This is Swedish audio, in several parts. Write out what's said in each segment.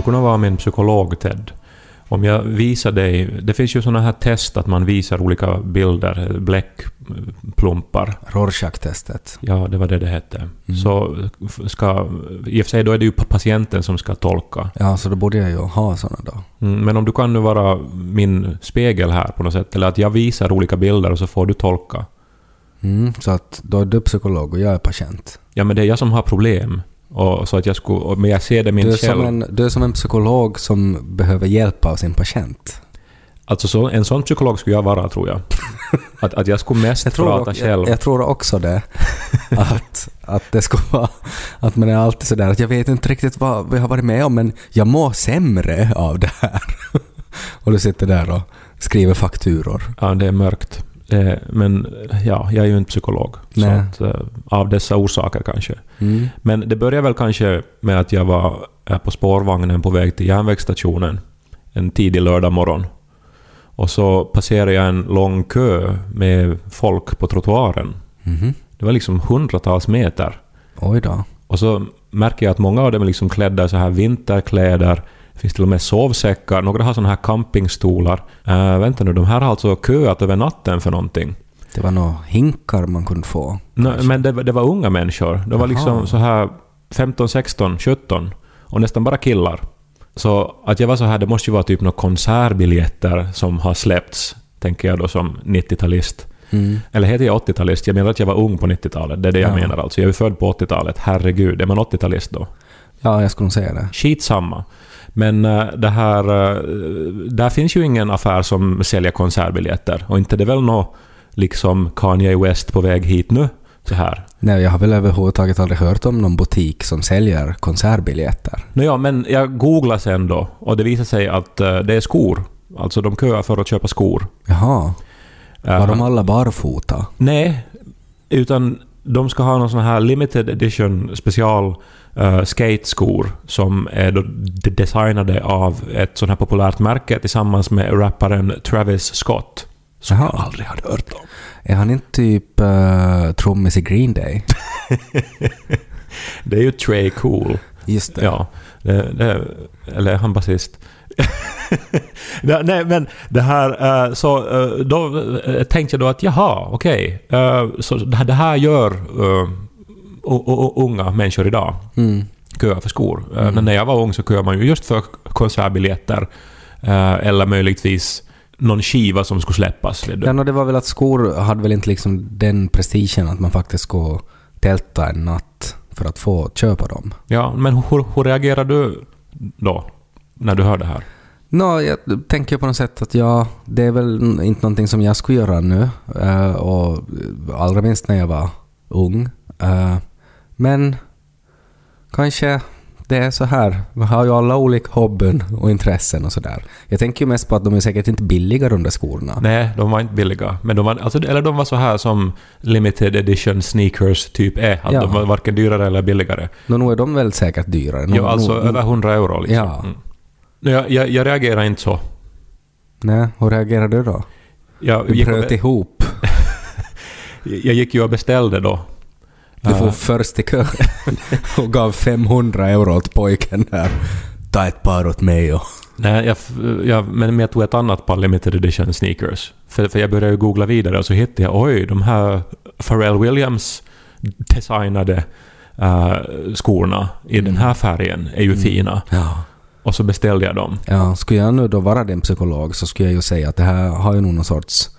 Skulle kunna vara min psykolog, Ted? Om jag visar dig... Det finns ju såna här test att man visar olika bilder, bläckplumpar. Rorschach-testet. Ja, det var det det hette. Så ska... I och för sig då är det ju patienten som ska tolka. Ja, så då borde jag ju ha såna då. Mm, Men om du kan nu vara min spegel här på något sätt, eller att jag visar olika bilder och så får du tolka. Mm, så att då är du psykolog och jag är patient. Ja, men det är jag som har problem. Och så att jag skulle... och- Men jag ser det min Du är, själv. som en, du är som en psykolog som behöver hjälp av sin patient. Alltså så, en sån psykolog skulle jag vara, tror jag. Att, att jag skulle mest Jag prata dock- själv. jag, jag tror också det. Att, att det skulle vara... Att man är alltid sådär att jag vet inte riktigt vad vi har varit med om men jag mår sämre av det här. Och du sitter där och skriver fakturor. Ja, det är mörkt. Eh, Men ja, jag är ju inte psykolog. Nej. Så att, eh, av dessa orsaker kanske. Mm. Men det började väl kanske med att jag var på spårvagnen på väg till järnvägsstationen en tidig lördag morgon. Och så passerade jag en lång kö med folk på trottoaren. Mhm. Det var liksom hundratals meter. Oj då. Och så märker jag att många av dem är liksom klädda i så här vinterkläder. Finns till och med sovsäckar. Några har såna här campingstolar. Uh, vänta nu, de här har alltså köat över natten för någonting. Det var nog hinkar man kunde få. Nå, men det, var- det var unga människor. Det var Jaha. liksom så här 15, 16, 17 och nästan bara killar. Så att jag var så här, det måste ju vara typ några konsertbiljetter som har släppts, tänker jag då som 90-talist. Mm. Eller heter jag 80-talist? Jag menar att jag var ung på 90-talet. Det är det jag Ja. menar alltså. Jag är född på 80-talet. Herregud, är man 80-talist då? Ja, jag skulle nog säga det. Skitsamma. Men eh, det här... eh, där finns ju ingen affär som säljer konsertbiljetter. Och inte det är väl nå liksom Kanye West på väg hit nu? Så här. Nej, jag har väl överhuvudtaget aldrig hört om någon butik som säljer konsertbiljetter. Nåja, men jag googlade sen då och det visade sig att eh, det är skor. Alltså de köar för att köpa skor. Jaha. Var Eh, de alla barfota? Nej, utan de ska ha någon sån här limited edition special uh, skateskor som är designade av ett sånt här populärt märke tillsammans med rapparen Travis Scott. Som Jaha. jag aldrig hade hört om. Är han inte typ uh, trummis i Green Day? Det är ju Trey Cool. Just det. Ja, det, det, eller han basist? nej, men det här... eh, så eh, då eh, tänkte jag då att jaha, okej. eh, så det här- gör unga människor idag. Mm. Köa för skor. Eh, Men när jag var ung så köade man ju just för konsertbiljetter. eh, eller möjligtvis någon skiva som skulle släppas. Ja, no, det var väl att skor hade väl inte liksom den prestigen att man faktiskt skulle tälta en natt för att få köpa dem. Ja, men hur, hur reagerar du då? När du hör det här? Nå, jag tänker på något sätt att ja, det är väl inte någonting som jag skulle göra nu. eh, och allra minst när jag var ung. Men kanske det är så här. Vi har ju alla olika hobbyn och intressen och sådär. Jag tänker ju mest på att de är säkert inte billiga de där skorna. Nej, de var inte billiga. Men de var, alltså, eller de var så här som limited edition sneakers typ är. Att Ja. de var varken dyrare eller billigare. Nå, nog är de väl säkert dyrare. Nå- Ja, alltså nog- över 100 euro liksom. Ja. Mm. Jag, jag, jag reagerar inte så. Nej, hur reagerar du då? Jag Du bröt ihop. jag gick ju och beställde då. Du får först i kön och gav 500 euro åt pojken där. Ta ett par åt mig och... Nej, jag, jag, men jag tog ett annat par limited edition sneakers. För, för jag började ju googla vidare och så hittade jag oj, de här Pharrell Williams designade eh, skorna i den här färgen är ju fina. Ja. Och så beställde jag dem. Ja, skulle jag nu då vara din psykolog så skulle jag ju säga att det här har ju någon sorts...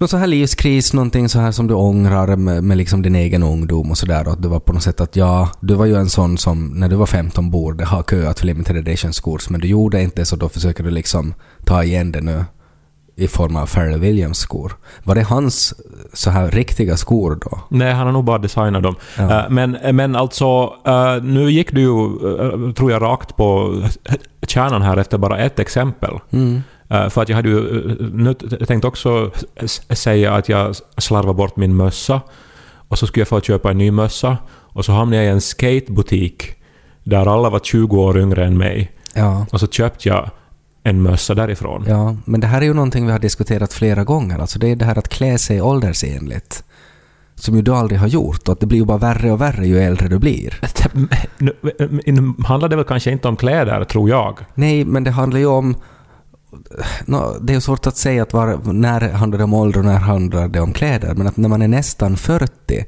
Någon så här livskris, någonting så här som du ångrar med, med liksom din egen ungdom och sådär. Att det var på något sätt att ja, du var ju en sån som när du var 15 borde ha köat för limited edition skor men du gjorde inte så då försöker du liksom ta igen det nu i form av Pharrell Williams-skor. Var det hans så här riktiga skor då? Nej, han har nog bara designat dem. Ja. Eh, men, men alltså, eh, nu gick du ju, eh, tror jag, rakt på kärnan här efter bara ett exempel. Mm. Eh, för att jag hade ju eh, nu tänkt också säga att jag slarvade bort min mössa och så skulle jag få köpa en ny mössa och så hamnade jag i en skatebutik där alla var 20 år yngre än mig Ja. och så köpte jag en mössa därifrån. Ja, men det här är ju någonting vi har diskuterat flera gånger. Alltså det är det här att klä sig åldersenligt. Som ju du aldrig har gjort och att det blir ju bara värre och värre ju äldre du blir. Nu handlar det väl kanske inte om kläder, tror jag. Nej, men det handlar ju om... Nå, det är ju svårt att säga att var, när handlar det om ålder och när handlar det om kläder. Men att när man är nästan 40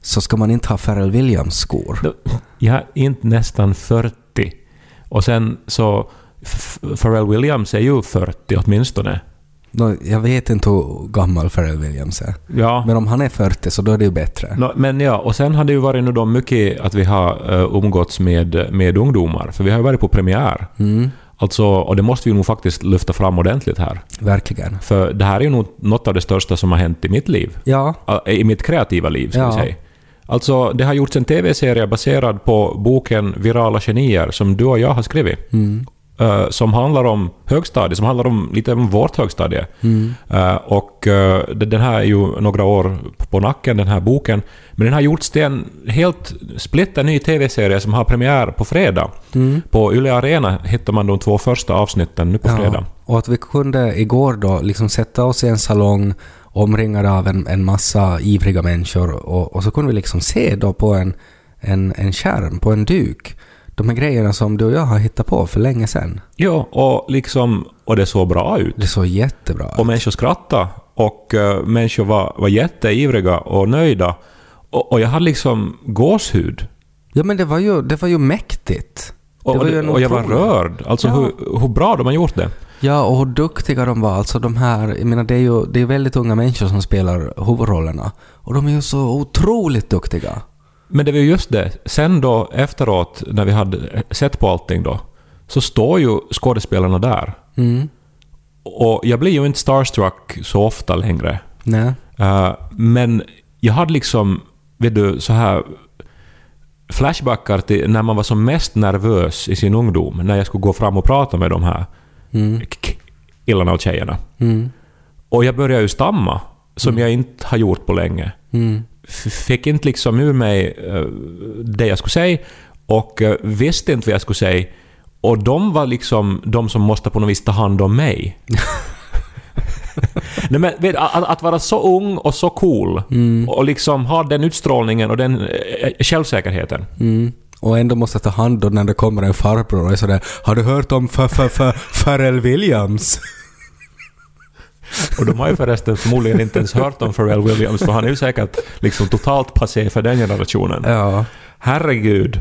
så ska man inte ha Pharrell Williams-skor. Jag är inte nästan 40. Och sen så... Pharrell Williams är ju 40 åtminstone. Nå, jag vet inte hur gammal Pharrell Williams är. Ja. Men om han är 40 så då är det ju bättre. Nå, men ja, och sen har det ju varit nu då mycket att vi har uh, umgåtts med, med ungdomar, för vi har ju varit på premiär. Mm, Alltså, och det måste vi nog faktiskt lyfta fram ordentligt här. verkligen. För det här är ju nog något av det största som har hänt i mitt liv. Ja, I mitt kreativa liv, ska Ja. vi säga. Alltså, det har gjorts en TV-serie baserad på boken Virala genier som du och jag har skrivit. mm, eh, som handlar om högstadiet, som handlar om lite om vårt högstadie. mm, Eh, och det- den här är ju några år på nacken, den här boken. Men den har gjorts till en helt splitter ny TV-serie som har premiär på fredag. mm. På Yle Arena hittar man de två första avsnitten nu på fredag. Och att vi kunde igår då liksom sätta oss i en salong omringade av en, en massa ivriga människor och, och så kunde vi liksom se då på en, en, en skärm, på en duk, de här grejerna som du och jag har hittat på för länge sedan. Ja, och liksom... Och det såg bra ut. Det såg jättebra Och ut. människor skrattade. Och uh, människor var, var jätteivriga och nöjda. Och, och jag hade liksom gåshud. Ja men det var ju, det var ju mäktigt. Och, det var ju och, och jag var rörd. Alltså Ja. hur, hur bra de har gjort det. Ja, och hur duktiga de var. Alltså de här, jag menar det är ju det är väldigt unga människor som spelar huvudrollerna. Och de är ju så otroligt duktiga. Men det var ju just det. Sen då efteråt, när vi hade sett på allting då, så står ju skådespelarna där. Mm. Och jag blir ju inte starstruck så ofta längre. Nej. Eh, men jag hade liksom, vet du, så här flashbackar till när man var som mest nervös i sin ungdom, när jag skulle gå fram och prata med de här Mm. killarna och tjejerna. Mm. Och jag började ju stamma, som jag inte har gjort på länge. Mm. Fick inte liksom ur mig eh, det jag skulle säga och eh, visste inte vad jag skulle säga. Och de var liksom de som måste på något vis ta hand om mig. Nej, men, vet, att, att vara så ung och så cool och liksom ha den utstrålningen och den eh, självsäkerheten. Mm. Och ändå måste ta hand om när det kommer en farbror och är sådär ”Har du hört om F- F- F- Pharrell Williams?” Och de har ju förresten förmodligen inte ens hört om Pharrell Williams för han är ju säkert liksom totalt passé för den generationen. Ja. Herregud.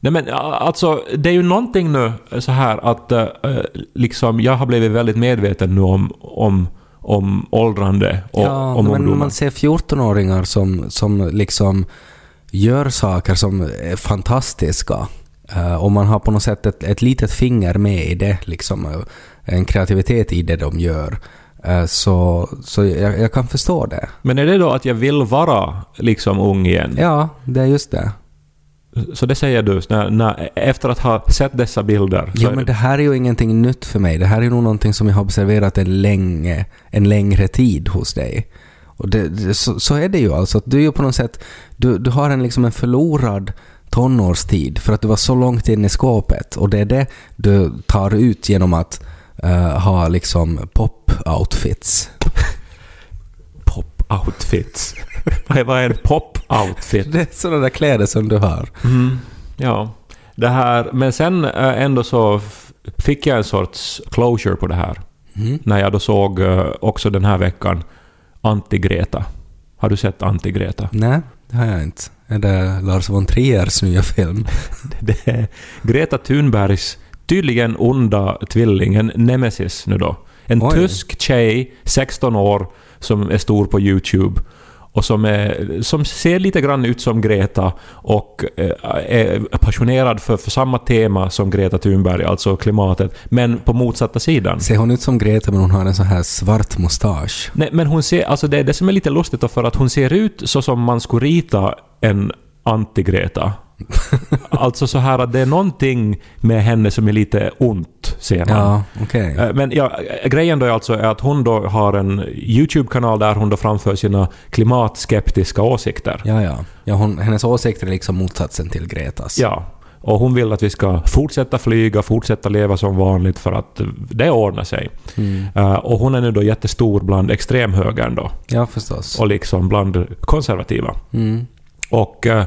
Nej men alltså, det är ju någonting nu så här att eh, liksom jag har blivit väldigt medveten nu om, om, om åldrande och ja, om men ungdomar. man ser 14-åringar som, som liksom gör saker som är fantastiska. Eh, och man har på något sätt ett, ett litet finger med i det, liksom, eh, en kreativitet i det de gör. Eh, så så jag, jag kan förstå det. Men är det då att jag vill vara liksom ung igen? Ja, det är just det. Så det säger du när, när, efter att ha sett dessa bilder? Ja, men det- här är ju ingenting nytt för mig. Det här är nog någonting som jag har observerat en, länge, en längre tid hos dig. Och det, det, så, så är det ju alltså. Att du är ju på något sätt... Du, du har en, liksom en förlorad tonårstid för att du var så långt in i skåpet. Och det är det du tar ut genom att eh, ha liksom pop-outfits. Pop-outfits. Vad är- vad är en pop-outfit? Det är sådana där kläder som du har. Mm, ja. Det här, men sen eh, ändå så fick jag en sorts closure på det här. Mm. När jag då såg eh, också den här veckan Anti-Greta. Har du sett Anti-Greta? Nej, det har jag inte. Är det Lars von Triers nya film? Det är Greta Thunbergs tydligen onda tvilling, en nemesis nu då. En Oj. tysk tjej, 16 år, som är stor på YouTube. och som, är, som ser lite grann ut som Greta och eh, är passionerad för, för samma tema som Greta Thunberg, alltså klimatet, men på motsatta sidan. Ser hon ut som Greta men hon har en sån här svart mustasch? Nej, men hon ser, alltså det är det som är lite lustigt för att hon ser ut så som man skulle rita en anti-Greta. alltså så här att det är någonting med henne som är lite ont, ser man. Ja, okej. Eh, Men ja, grejen då är alltså att hon då har en YouTube-kanal där hon då framför sina klimatskeptiska åsikter. Ja, ja. ja hon, hennes åsikter är liksom motsatsen till Gretas. Ja. Och hon vill att vi ska fortsätta flyga, fortsätta leva som vanligt för att det ordnar sig. Mm. Eh, och hon är nu då jättestor bland extremhögern då. Ja, förstås. Och liksom bland konservativa. Mm. Och eh,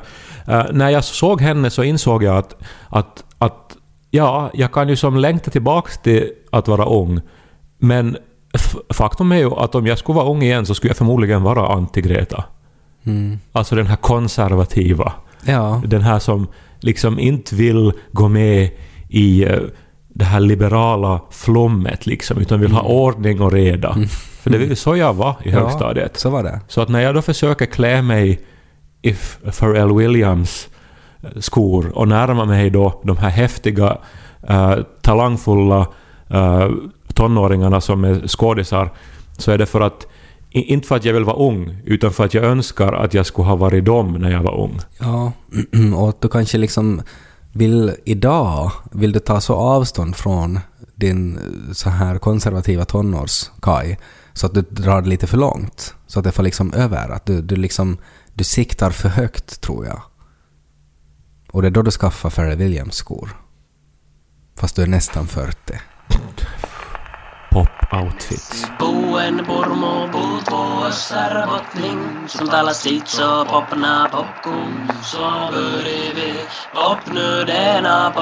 när jag såg henne så insåg jag att, att, att ja, jag kan ju som längta tillbaks till att vara ung. Men faktum är ju att om jag skulle vara ung igen så skulle jag förmodligen vara anti-Greta. Mm. Alltså den här konservativa. Ja. Den här som liksom inte vill gå med i eh, det här liberala flummet liksom, utan vill ha ordning och reda. För det var ju så jag var i Ja. högstadiet. Så var det. Så att när jag då försöker klä mig If Pharrell Williams eh, skor och närma mig då de här häftiga, uh, talangfulla uh, tonåringarna som är skådisar, så är det för att inte för att jag vill vara ung, utan för att jag önskar att jag skulle ha varit dem när jag var ung. Ja, och att du kanske liksom vill idag, vill du ta så avstånd från din så här konservativa tonårskaj så att du drar det lite för långt. Så att det får liksom över, att du, du liksom, du siktar för högt tror jag. Och det är då du skaffar Pharrell Williams skor. Fast du är nästan 40. Pop-outfits. Sitso popna popnödena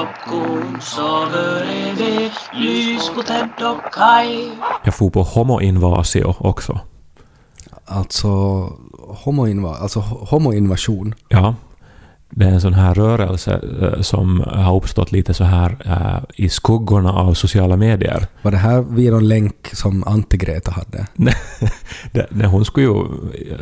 lys på Ted och Kai Jag får på homoinvasio också. Alltså, homoinva, alltså ho- homoinvasion. Ja. Det är en sån här rörelse eh, som har uppstått lite så här eh, i skuggorna av sociala medier. Var det här via någon länk som Anti-Greta hade? nej, hon skulle ju...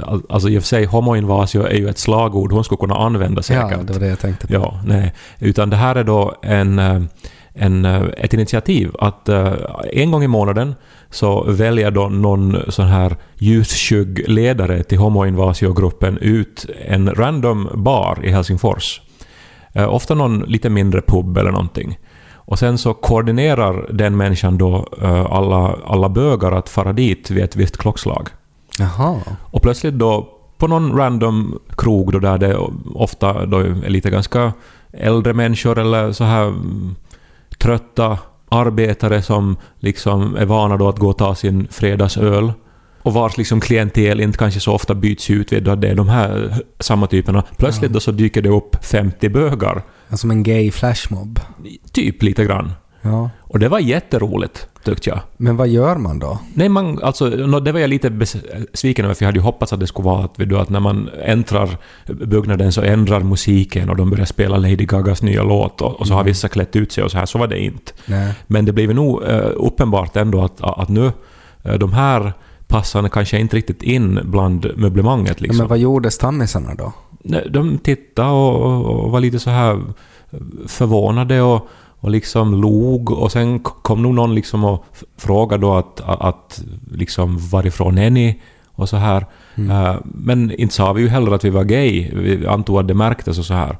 al- Alltså i och för sig, homoinvasio är ju ett slagord hon skulle kunna använda säkert. Ja, det var det jag tänkte på. Ja, nej. Utan det här är då en, eh, en, ett initiativ att en gång i månaden så väljer då någon sån här ljusskygg ledare till homoinvasiogruppen ut en random bar i Helsingfors. Eh, Ofta någon lite mindre pub eller någonting. Och sen så koordinerar den människan då eh, alla, alla bögar att fara dit vid ett visst klockslag. Jaha. Och plötsligt då på någon random krog då där det ofta då är lite ganska äldre människor eller så här mm, trötta arbetare som liksom är vana då att gå och ta sin fredagsöl och vars liksom klientel inte kanske så ofta byts ut vid att det är de här samma typerna. Plötsligt då så dyker det upp 50 bögar. Som en gay flashmob. Typ lite grann. Ja. Och det var jätteroligt, tyckte jag. Men vad gör man då? Nej, man, alltså, nå, det var jag lite besviken över, för jag hade ju hoppats att det skulle vara att, du, att när man äntrar byggnaden så ändrar musiken och de börjar spela Lady Gagas nya låt och, och så har vissa klätt ut sig och så här. Så var det inte. Nej. Men det blev nog eh, uppenbart ändå att, att nu, eh, de här passarna kanske inte riktigt in bland möblemanget. Ja, Liksom. men vad gjorde stammisarna då? De tittade och, och, och var lite så här förvånade och, och liksom log och sen kom nog någon liksom och frågade då att, att, att liksom varifrån är ni? Och så här. Eh, men inte sa vi ju heller att vi var gay. Vi antog att det märktes och så här.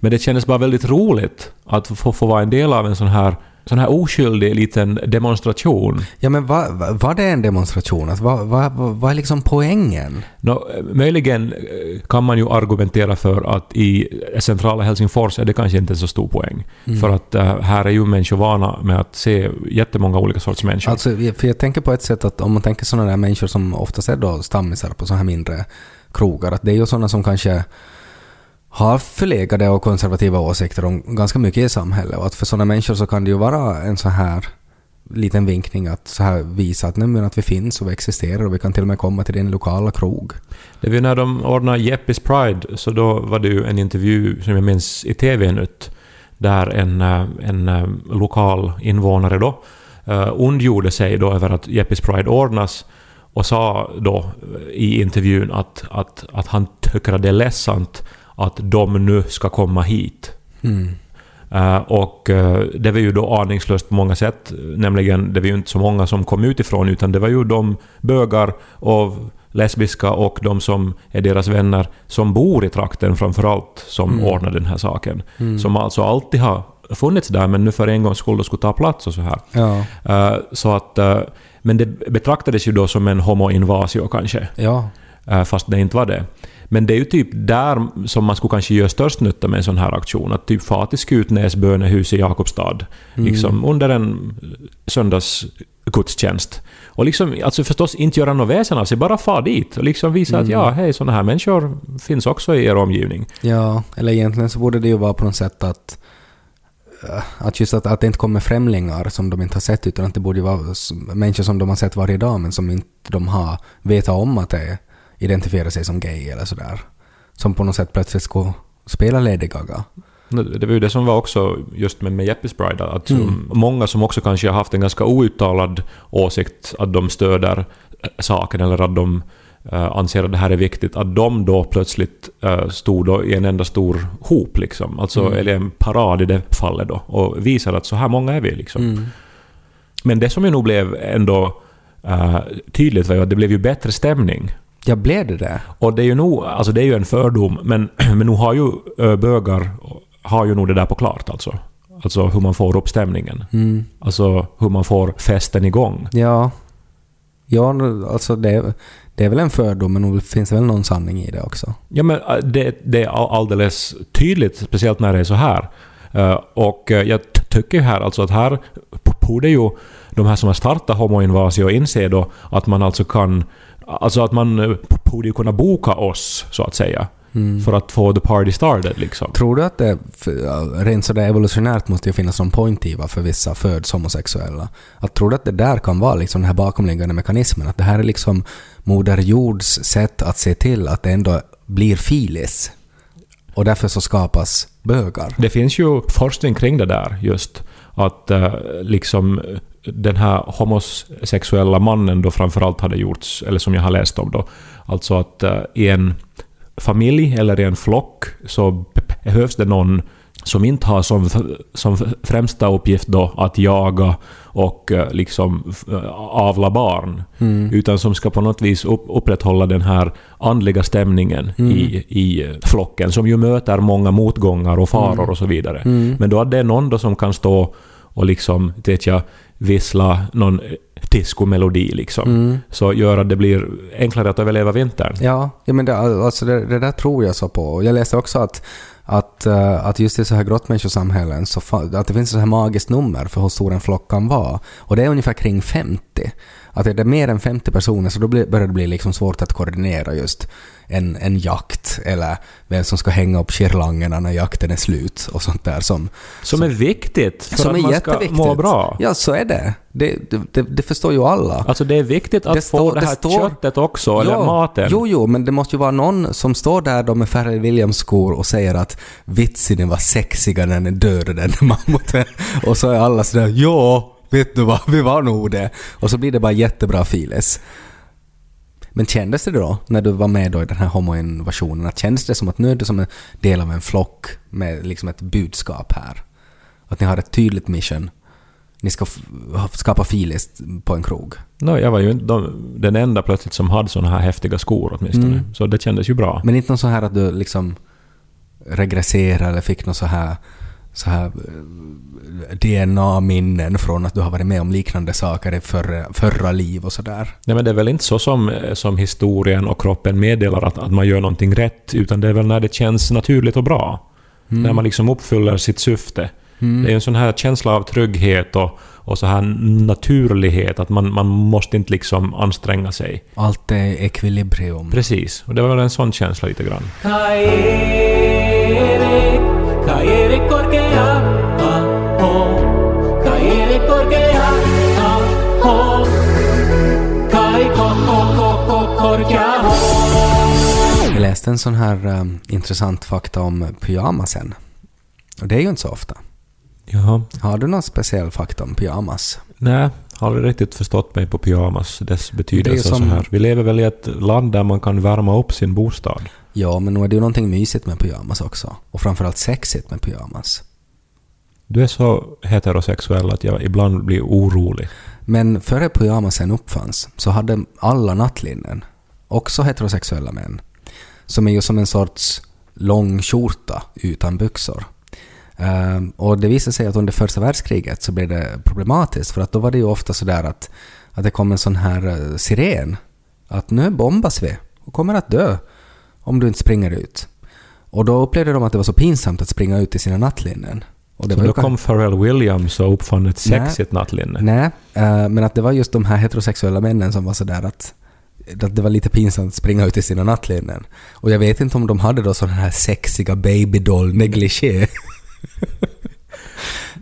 Men det kändes bara väldigt roligt att få, få vara en del av en sån här, sån här oskyldig liten demonstration. Ja, men vad va, var det en demonstration? Alltså, vad va, va, är liksom poängen? Nå, möjligen eh, kan man ju argumentera för att i centrala Helsingfors är det kanske inte så stor poäng. För att eh, här är ju människor vana med att se jättemånga olika sorts människor. Alltså, för jag tänker på ett sätt att om man tänker sådana där människor som oftast är då stammisar på så här mindre krogar, att det är ju sådana som kanske har förlegade och konservativa åsikter om ganska mycket i samhället och att för sådana människor så kan det ju vara en så här liten vinkning att så här visa att, nej, men att vi finns och vi existerar och vi kan till och med komma till din lokala krog. Det var ju när de ordnade Jeppis Pride, så då var det ju en intervju som jag minns i TV-nytt, där en, eh, en eh, lokal invånare då eh, ondgjorde sig då över att Jeppis Pride ordnas och sa då i intervjun att, att, att han tycker att det är ledsamt att de nu ska komma hit. Mm. Eh, och eh, det var ju då aningslöst på många sätt. Nämligen, det var ju inte så många som kom utifrån utan det var ju de bögar och lesbiska och de som är deras vänner som bor i trakten framförallt som Mm. ordnar den här saken. Som alltså alltid har funnits där men nu för en gångs skull skulle ta plats och så här. Ja. Eh, så att, men det betraktades ju då som en homo-invasio kanske, Ja. fast det inte var det. Men det är ju typ där som man skulle kanske göra störst nytta med en sån här aktion. Att typ fara till Skutnäs bönehus i Jakobstad liksom under en söndagsgudstjänst. Och liksom, alltså förstås inte göra något väsen av sig, bara fara dit och liksom visa att ja, hej, såna här människor finns också i er omgivning. Ja, eller egentligen så borde det ju vara på något sätt att eh, att just att, att det inte kommer främlingar som de inte har sett utan att det borde vara människor som de har sett varje dag men som inte de har vetat om att det identifierar sig som gay eller sådär. Som på något sätt plötsligt skulle spela Lady Gaga. Det var ju det som var också just med, med Jeppes Bride, att som, många som också kanske har haft en ganska outtalad åsikt att de stöder eh, saken eller att de eh, anser att det här är viktigt, att de då plötsligt eh, stod då i en enda stor hop liksom, alltså, eller en parad i det fallet då, och visade att så här många är vi liksom. Men det som ju nog blev ändå eh, tydligt var ju att det blev ju bättre stämning Ja, blev det det? och det är ju nog, alltså det är ju en fördom, men, men nu har ju bögar har ju nog det där på klart alltså. Alltså hur man får upp stämningen. Mm. Alltså hur man får festen igång. Ja. Ja, alltså det, det är väl en fördom men nog finns det väl någon sanning i det också. Ja men äh, det, det är all- alldeles tydligt, speciellt när det är så här. Och jag tycker ju här alltså att här borde ju de här som har startat Homo Invasio inse då att man alltså kan... Alltså att man eh, borde kunna boka oss, så att säga. För att få the party started liksom. Tror du att det, för- rent sådär evolutionärt måste ju finnas någon point i varför vissa föds homosexuella? Att tror du att det där kan vara liksom den här bakomliggande mekanismen? Att det här är liksom Moder Jords sätt att se till att det ändå blir filis? Och därför så skapas bögar? Det finns ju forskning kring det där just. Att eh, liksom den här homosexuella mannen då framförallt hade gjorts, eller som jag har läst om då. Alltså att eh, i en familj eller i en flock så be- behövs det någon som inte har som, som främsta uppgift då att jaga och eh, liksom avla barn. Utan som ska på något vis upp, upprätthålla den här andliga stämningen i, i eh, flocken. Som ju möter många motgångar och faror och så vidare. Men då att det är någon då som kan stå och liksom, vet jag, vissla någon eh, discomelodi liksom. Så gör att det blir enklare att överleva vintern. Ja, ja men det, alltså det, det där tror jag så på. Jag läste också att, att, eh, att just i så här grottmänniskosamhällen så att det finns ett så här magiskt nummer för hur stor en flock kan vara. Och det är ungefär kring 50. Att är det mer än 50 personer så då börjar det bli liksom svårt att koordinera just en, en jakt eller vem som ska hänga upp girlangerna när jakten är slut och sånt där som, Som är viktigt för som att är man ska må bra. Ja, så är det. Det, det, det, förstår ju alla. Alltså det är viktigt att Det få det det här står- köttet också, eller maten. Jo, jo, men det måste ju vara någon som står där då med Pharrell Williams-skor och säger att vitsen var sexiga när den dödade den mammuten. Och så är alla sådär ja, vet du vad, vi var nog det. Och så blir det bara jättebra files. Men kändes det då, när du var med då i den här homoinvasionen, att kändes det som att nu är du som en del av en flock med liksom ett budskap här? Att ni har ett tydligt mission? Ni ska skapa filis på en krog? No, jag var ju inte de, den enda plötsligt som hade såna här häftiga skor åtminstone. Mm. Så det kändes ju bra. Men inte någon så här att du liksom regresserar eller fick någon så här, så här eh, DNA-minnen från att du har varit med om liknande saker i förra, förra liv och sådär. Nej, men det är väl inte så som, som historien och kroppen meddelar att, att man gör någonting rätt, utan det är väl när det känns naturligt och bra. När man liksom uppfyller sitt syfte. Det är en sån här känsla av trygghet och, och så här naturlighet, att man, man måste inte liksom anstränga sig. Allt är ekvilibrium. Precis, och det var väl en sån känsla lite grann. Kairi, Jag läste en sån här um, intressant fakta om pyjamasen. Och det är ju inte så ofta. Ja, Har du någon speciell fakta om pyjamas? nej, Har aldrig riktigt förstått mig på pyjamas, dess betydelse som- så här. Vi lever väl i ett land där man kan värma upp sin bostad. Ja, men nu är det ju någonting mysigt med pyjamas också. Och framförallt sexigt med pyjamas. Du är så heterosexuell att jag ibland blir orolig. Men före pyjamasen uppfanns så hade alla nattlinnen, också heterosexuella män, som är ju som en sorts lång skjorta utan byxor. Ehm, och det visade sig att under första världskriget så blev det problematiskt för att då var det ju ofta sådär att, att det kom en sån här eh, siren att nu bombas vi och kommer att dö om du inte springer ut. Och då upplevde de att det var så pinsamt att springa ut i sina nattlinnen. Och det Så var då kan- kom Pharrell Williams och uppfann ett Nej. sexigt nattlinne. Nej, eh, men att det var just de här heterosexuella männen som var sådär att, att det var lite pinsamt att springa ut i sina nattlinnen. Och jag vet inte om de hade då sådana här sexiga babydoll negligé.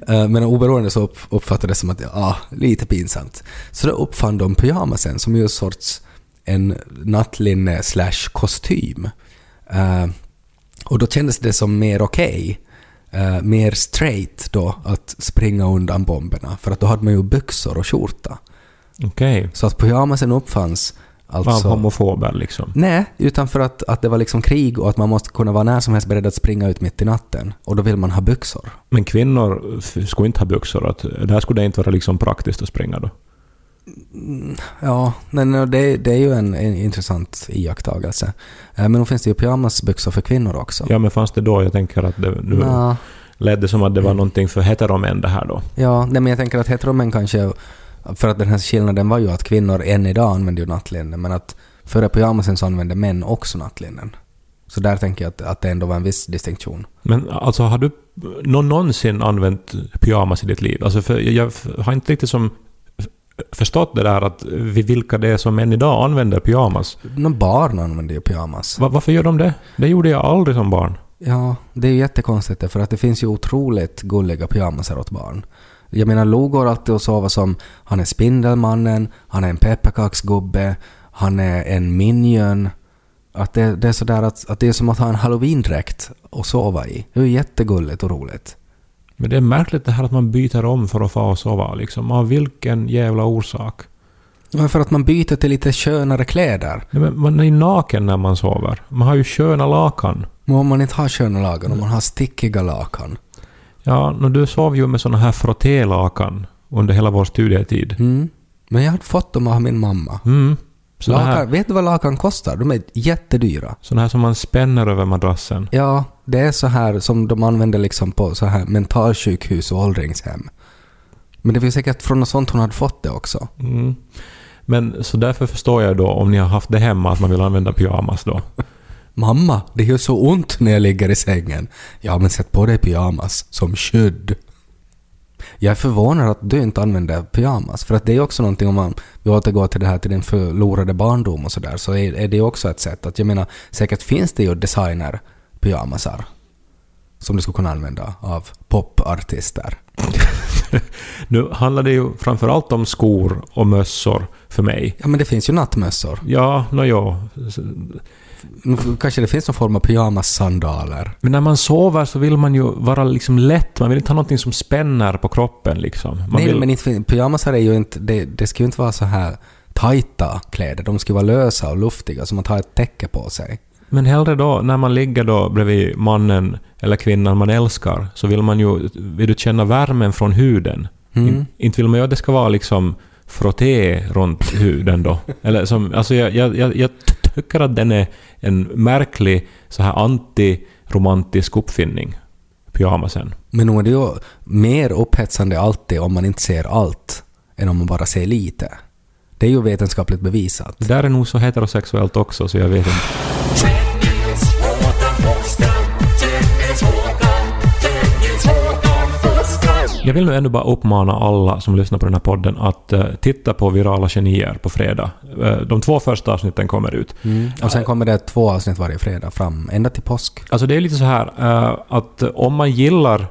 Eh, Men oberoende så upp- uppfattades det som att, ja, lite pinsamt. Så då uppfann de pyjamasen som ju är sorts en nattlinne slash kostym. Eh, och då kändes det som mer okej, eh, mer straight då, att springa undan bomberna. För att då hade man ju byxor och skjorta. Okej. Så att pyjamasen uppfanns Av alltså... homofober liksom. Nej, utan för att, att det var liksom krig och att man måste kunna vara när som helst beredd att springa ut mitt i natten. Och då vill man ha byxor. Men kvinnor skulle inte ha byxor. Att, där skulle det inte vara liksom praktiskt att springa då. Ja, men det, det är ju en, en intressant iakttagelse. Eh, Men då finns det ju pyjamasbyxor för kvinnor också. Ja, men fanns det då? Jag tänker att det, nu Nå, lät det som att det var någonting för heteromän det här då. Ja, nej, men jag tänker att heteromän kanske... För att den här skillnaden var ju att kvinnor än idag använder ju nattlinnen, men att före pyjamasen så använde män också nattlinnen. Så där tänker jag att, att det ändå var en viss distinktion. Men alltså har du nå- någonsin använt pyjamas i ditt liv? Alltså för jag har inte riktigt som förstått det där att vi vilka det är som än idag använder pyjamas. Någon barn använder ju pyjamas. Va- varför gör de det? Det gjorde jag aldrig som barn. Ja, det är ju jättekonstigt för att det finns ju otroligt gulliga pyjamasar åt barn. Jag menar, Lo går alltid och sover som han är Spindelmannen, han är en pepparkaksgubbe, han är en minion. Att det, det är sådär att, att det är som att ha en halloween-dräkt och sova i. Det är jättegulligt och roligt. Men det är märkligt det här att man byter om för att få och sova liksom. Av vilken jävla orsak? Ja, för att man byter till lite skönare kläder. Nej, men man är naken när man sover. Man har ju sköna lakan. Men om man inte har sköna lakan, om man har stickiga lakan. Ja, nå, du sov ju med såna här frottélakan under hela vår studietid. Mm. Men jag hade fått dem av min mamma. Mm. Såna här, Lakan, vet du vad lakan kostar? De är jättedyra. såna här som man spänner över madrassen. Ja, det är så här som de använder liksom på så här mentalsjukhus och åldringshem. Men det var säkert från något sånt hon hade fått det också. Mm. Men så därför förstår jag då om ni har haft det hemma att man vill använda pyjamas då. Mamma, det gör så ont när jag ligger i sängen. Ja, men sätt på dig pyjamas som skydd. Jag är förvånad att du inte använder pyjamas, för att det är också någonting om man, vi återgår till det här till din förlorade barndom och sådär, så är, är det också ett sätt att, jag menar, säkert finns det ju designer pyjamasar som du skulle kunna använda av popartister. Nu handlar det ju framförallt om skor och mössor för mig. Ja, men det finns ju nattmössor. Ja, nå. Nu Kanske det finns någon form av pyjamassandaler. Men när man sover så vill man ju vara liksom lätt. Man vill inte ha någonting som spänner på kroppen liksom. Man Nej, vill, men inte, pyjamasar är ju inte... Det, det ska ju inte vara så här tajta kläder. De ska vara lösa och luftiga, så man tar ett täcke på sig. Men hellre då, när man ligger då bredvid mannen eller kvinnan man älskar, så vill man ju vill du känna värmen från huden. Mm. In, inte vill man ju att det ska vara liksom frotté runt huden då. Eller som, alltså jag, jag, jag, tycker att den är en märklig så här antiromantisk uppfinning. Pyjamasen. Men nog är det ju mer upphetsande alltid om man inte ser allt än om man bara ser lite. Det är ju vetenskapligt bevisat. Det där är nog så heterosexuellt också så jag vet inte. Jag vill nu ändå bara uppmana alla som lyssnar på den här podden att eh, titta på Virala Genier på fredag. Eh, de två första avsnitten kommer ut. Och sen kommer det två avsnitt varje fredag fram, ända till påsk. Alltså det är lite så här eh, att om man gillar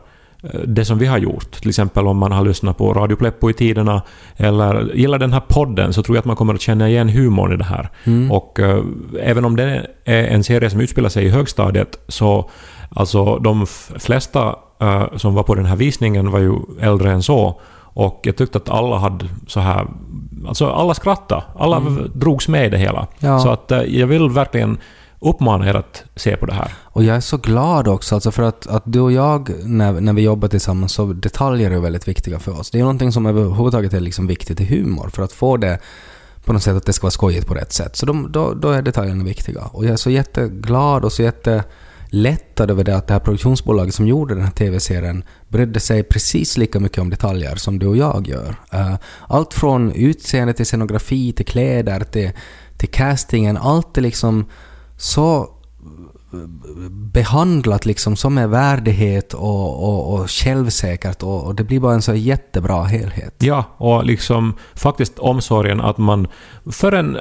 det som vi har gjort, till exempel om man har lyssnat på Radio Pleppo i tiderna, eller gillar den här podden, så tror jag att man kommer att känna igen humorn i det här. Och eh, även om det är en serie som utspelar sig i högstadiet, så alltså de flesta eh, som var på den här visningen var ju äldre än så. Och jag tyckte att alla hade så här... Alltså alla skrattade. Alla drogs med i det hela. Ja. Så att eh, jag vill verkligen uppmana er att se på det här. Och jag är så glad också, alltså för att, att du och jag, när, när vi jobbar tillsammans, så detaljer är väldigt viktiga för oss. Det är någonting som överhuvudtaget är liksom viktigt i humor, för att få det på något sätt att det ska vara skojigt på rätt sätt. Så de, då, då är detaljerna viktiga. Och jag är så jätteglad och så jättelättad över det att det här produktionsbolaget som gjorde den här TV-serien brydde sig precis lika mycket om detaljer som du och jag gör. Eh, allt från utseende till scenografi, till kläder, till, till castingen, allt är liksom så eh, behandlat liksom som med värdighet och, och, och självsäkert och, och det blir bara en så jättebra helhet. Ja, och liksom faktiskt omsorgen att man... För en...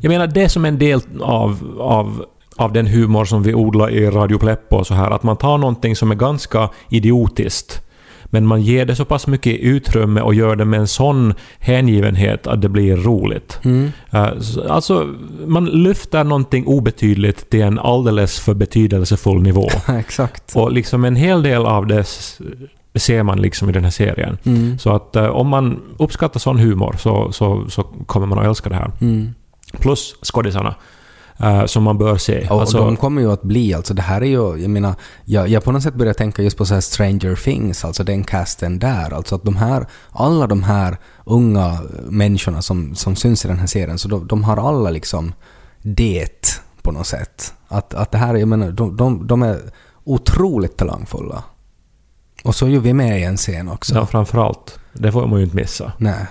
Jag menar det som en del av, av, av den humor som vi odlar i Radio Pleppo och så här, att man tar någonting som är ganska idiotiskt men man ger det så pass mycket utrymme och gör det med en sån hängivenhet att det blir roligt. Eh, så- Alltså, man lyfter någonting obetydligt till en alldeles för betydelsefull nivå. Exakt. Och liksom en hel del av det ser man liksom i den här serien. Mm. Så att eh, om man uppskattar sån humor så, så, så kommer man att älska det här. Mm. Plus skådisarna. Eh, som man bör se. Och Alltså, de kommer ju att bli, alltså det här är ju, jag menar, jag, jag på något sätt börjar tänka just på så här Stranger Things, alltså den casten där, alltså att de här, alla de här unga människorna som, som syns i den här serien, så de, de har alla liksom det på något sätt. Att, att det här, jag menar, de, de, de är otroligt talangfulla. Och så är ju vi med i en scen också. ja, framförallt. Det får man ju inte missa. Nej.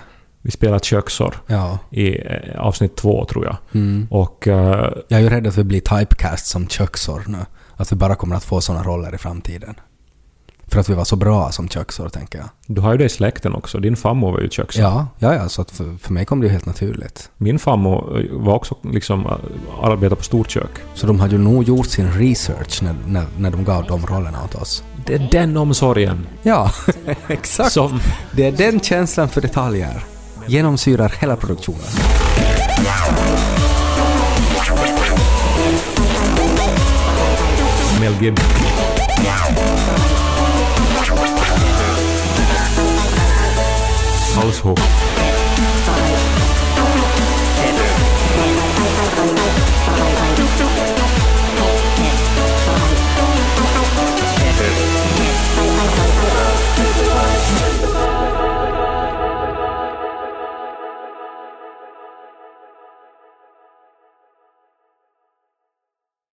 Vi spelar köksor Ja. i eh, avsnitt två, tror jag. Mm. Och eh, Jag är ju rädd att vi blir typecast som köksor nu. Att vi bara kommer att få sådana roller i framtiden. För att vi var så bra som köksor, tänker jag. du har ju det i släkten också. Din farmor var ju köksor. Ja, ja, ja så för, för mig kom det ju helt naturligt. Min farmor eh, var också liksom arbetade på storkök. Så de hade ju nog gjort sin research när, när, när de gav de rollerna åt oss. Det är den omsorgen Ja, exakt. som... Det är den känslan för detaljer. Genomsyrar hela produktionen. Mel Gibson. Household.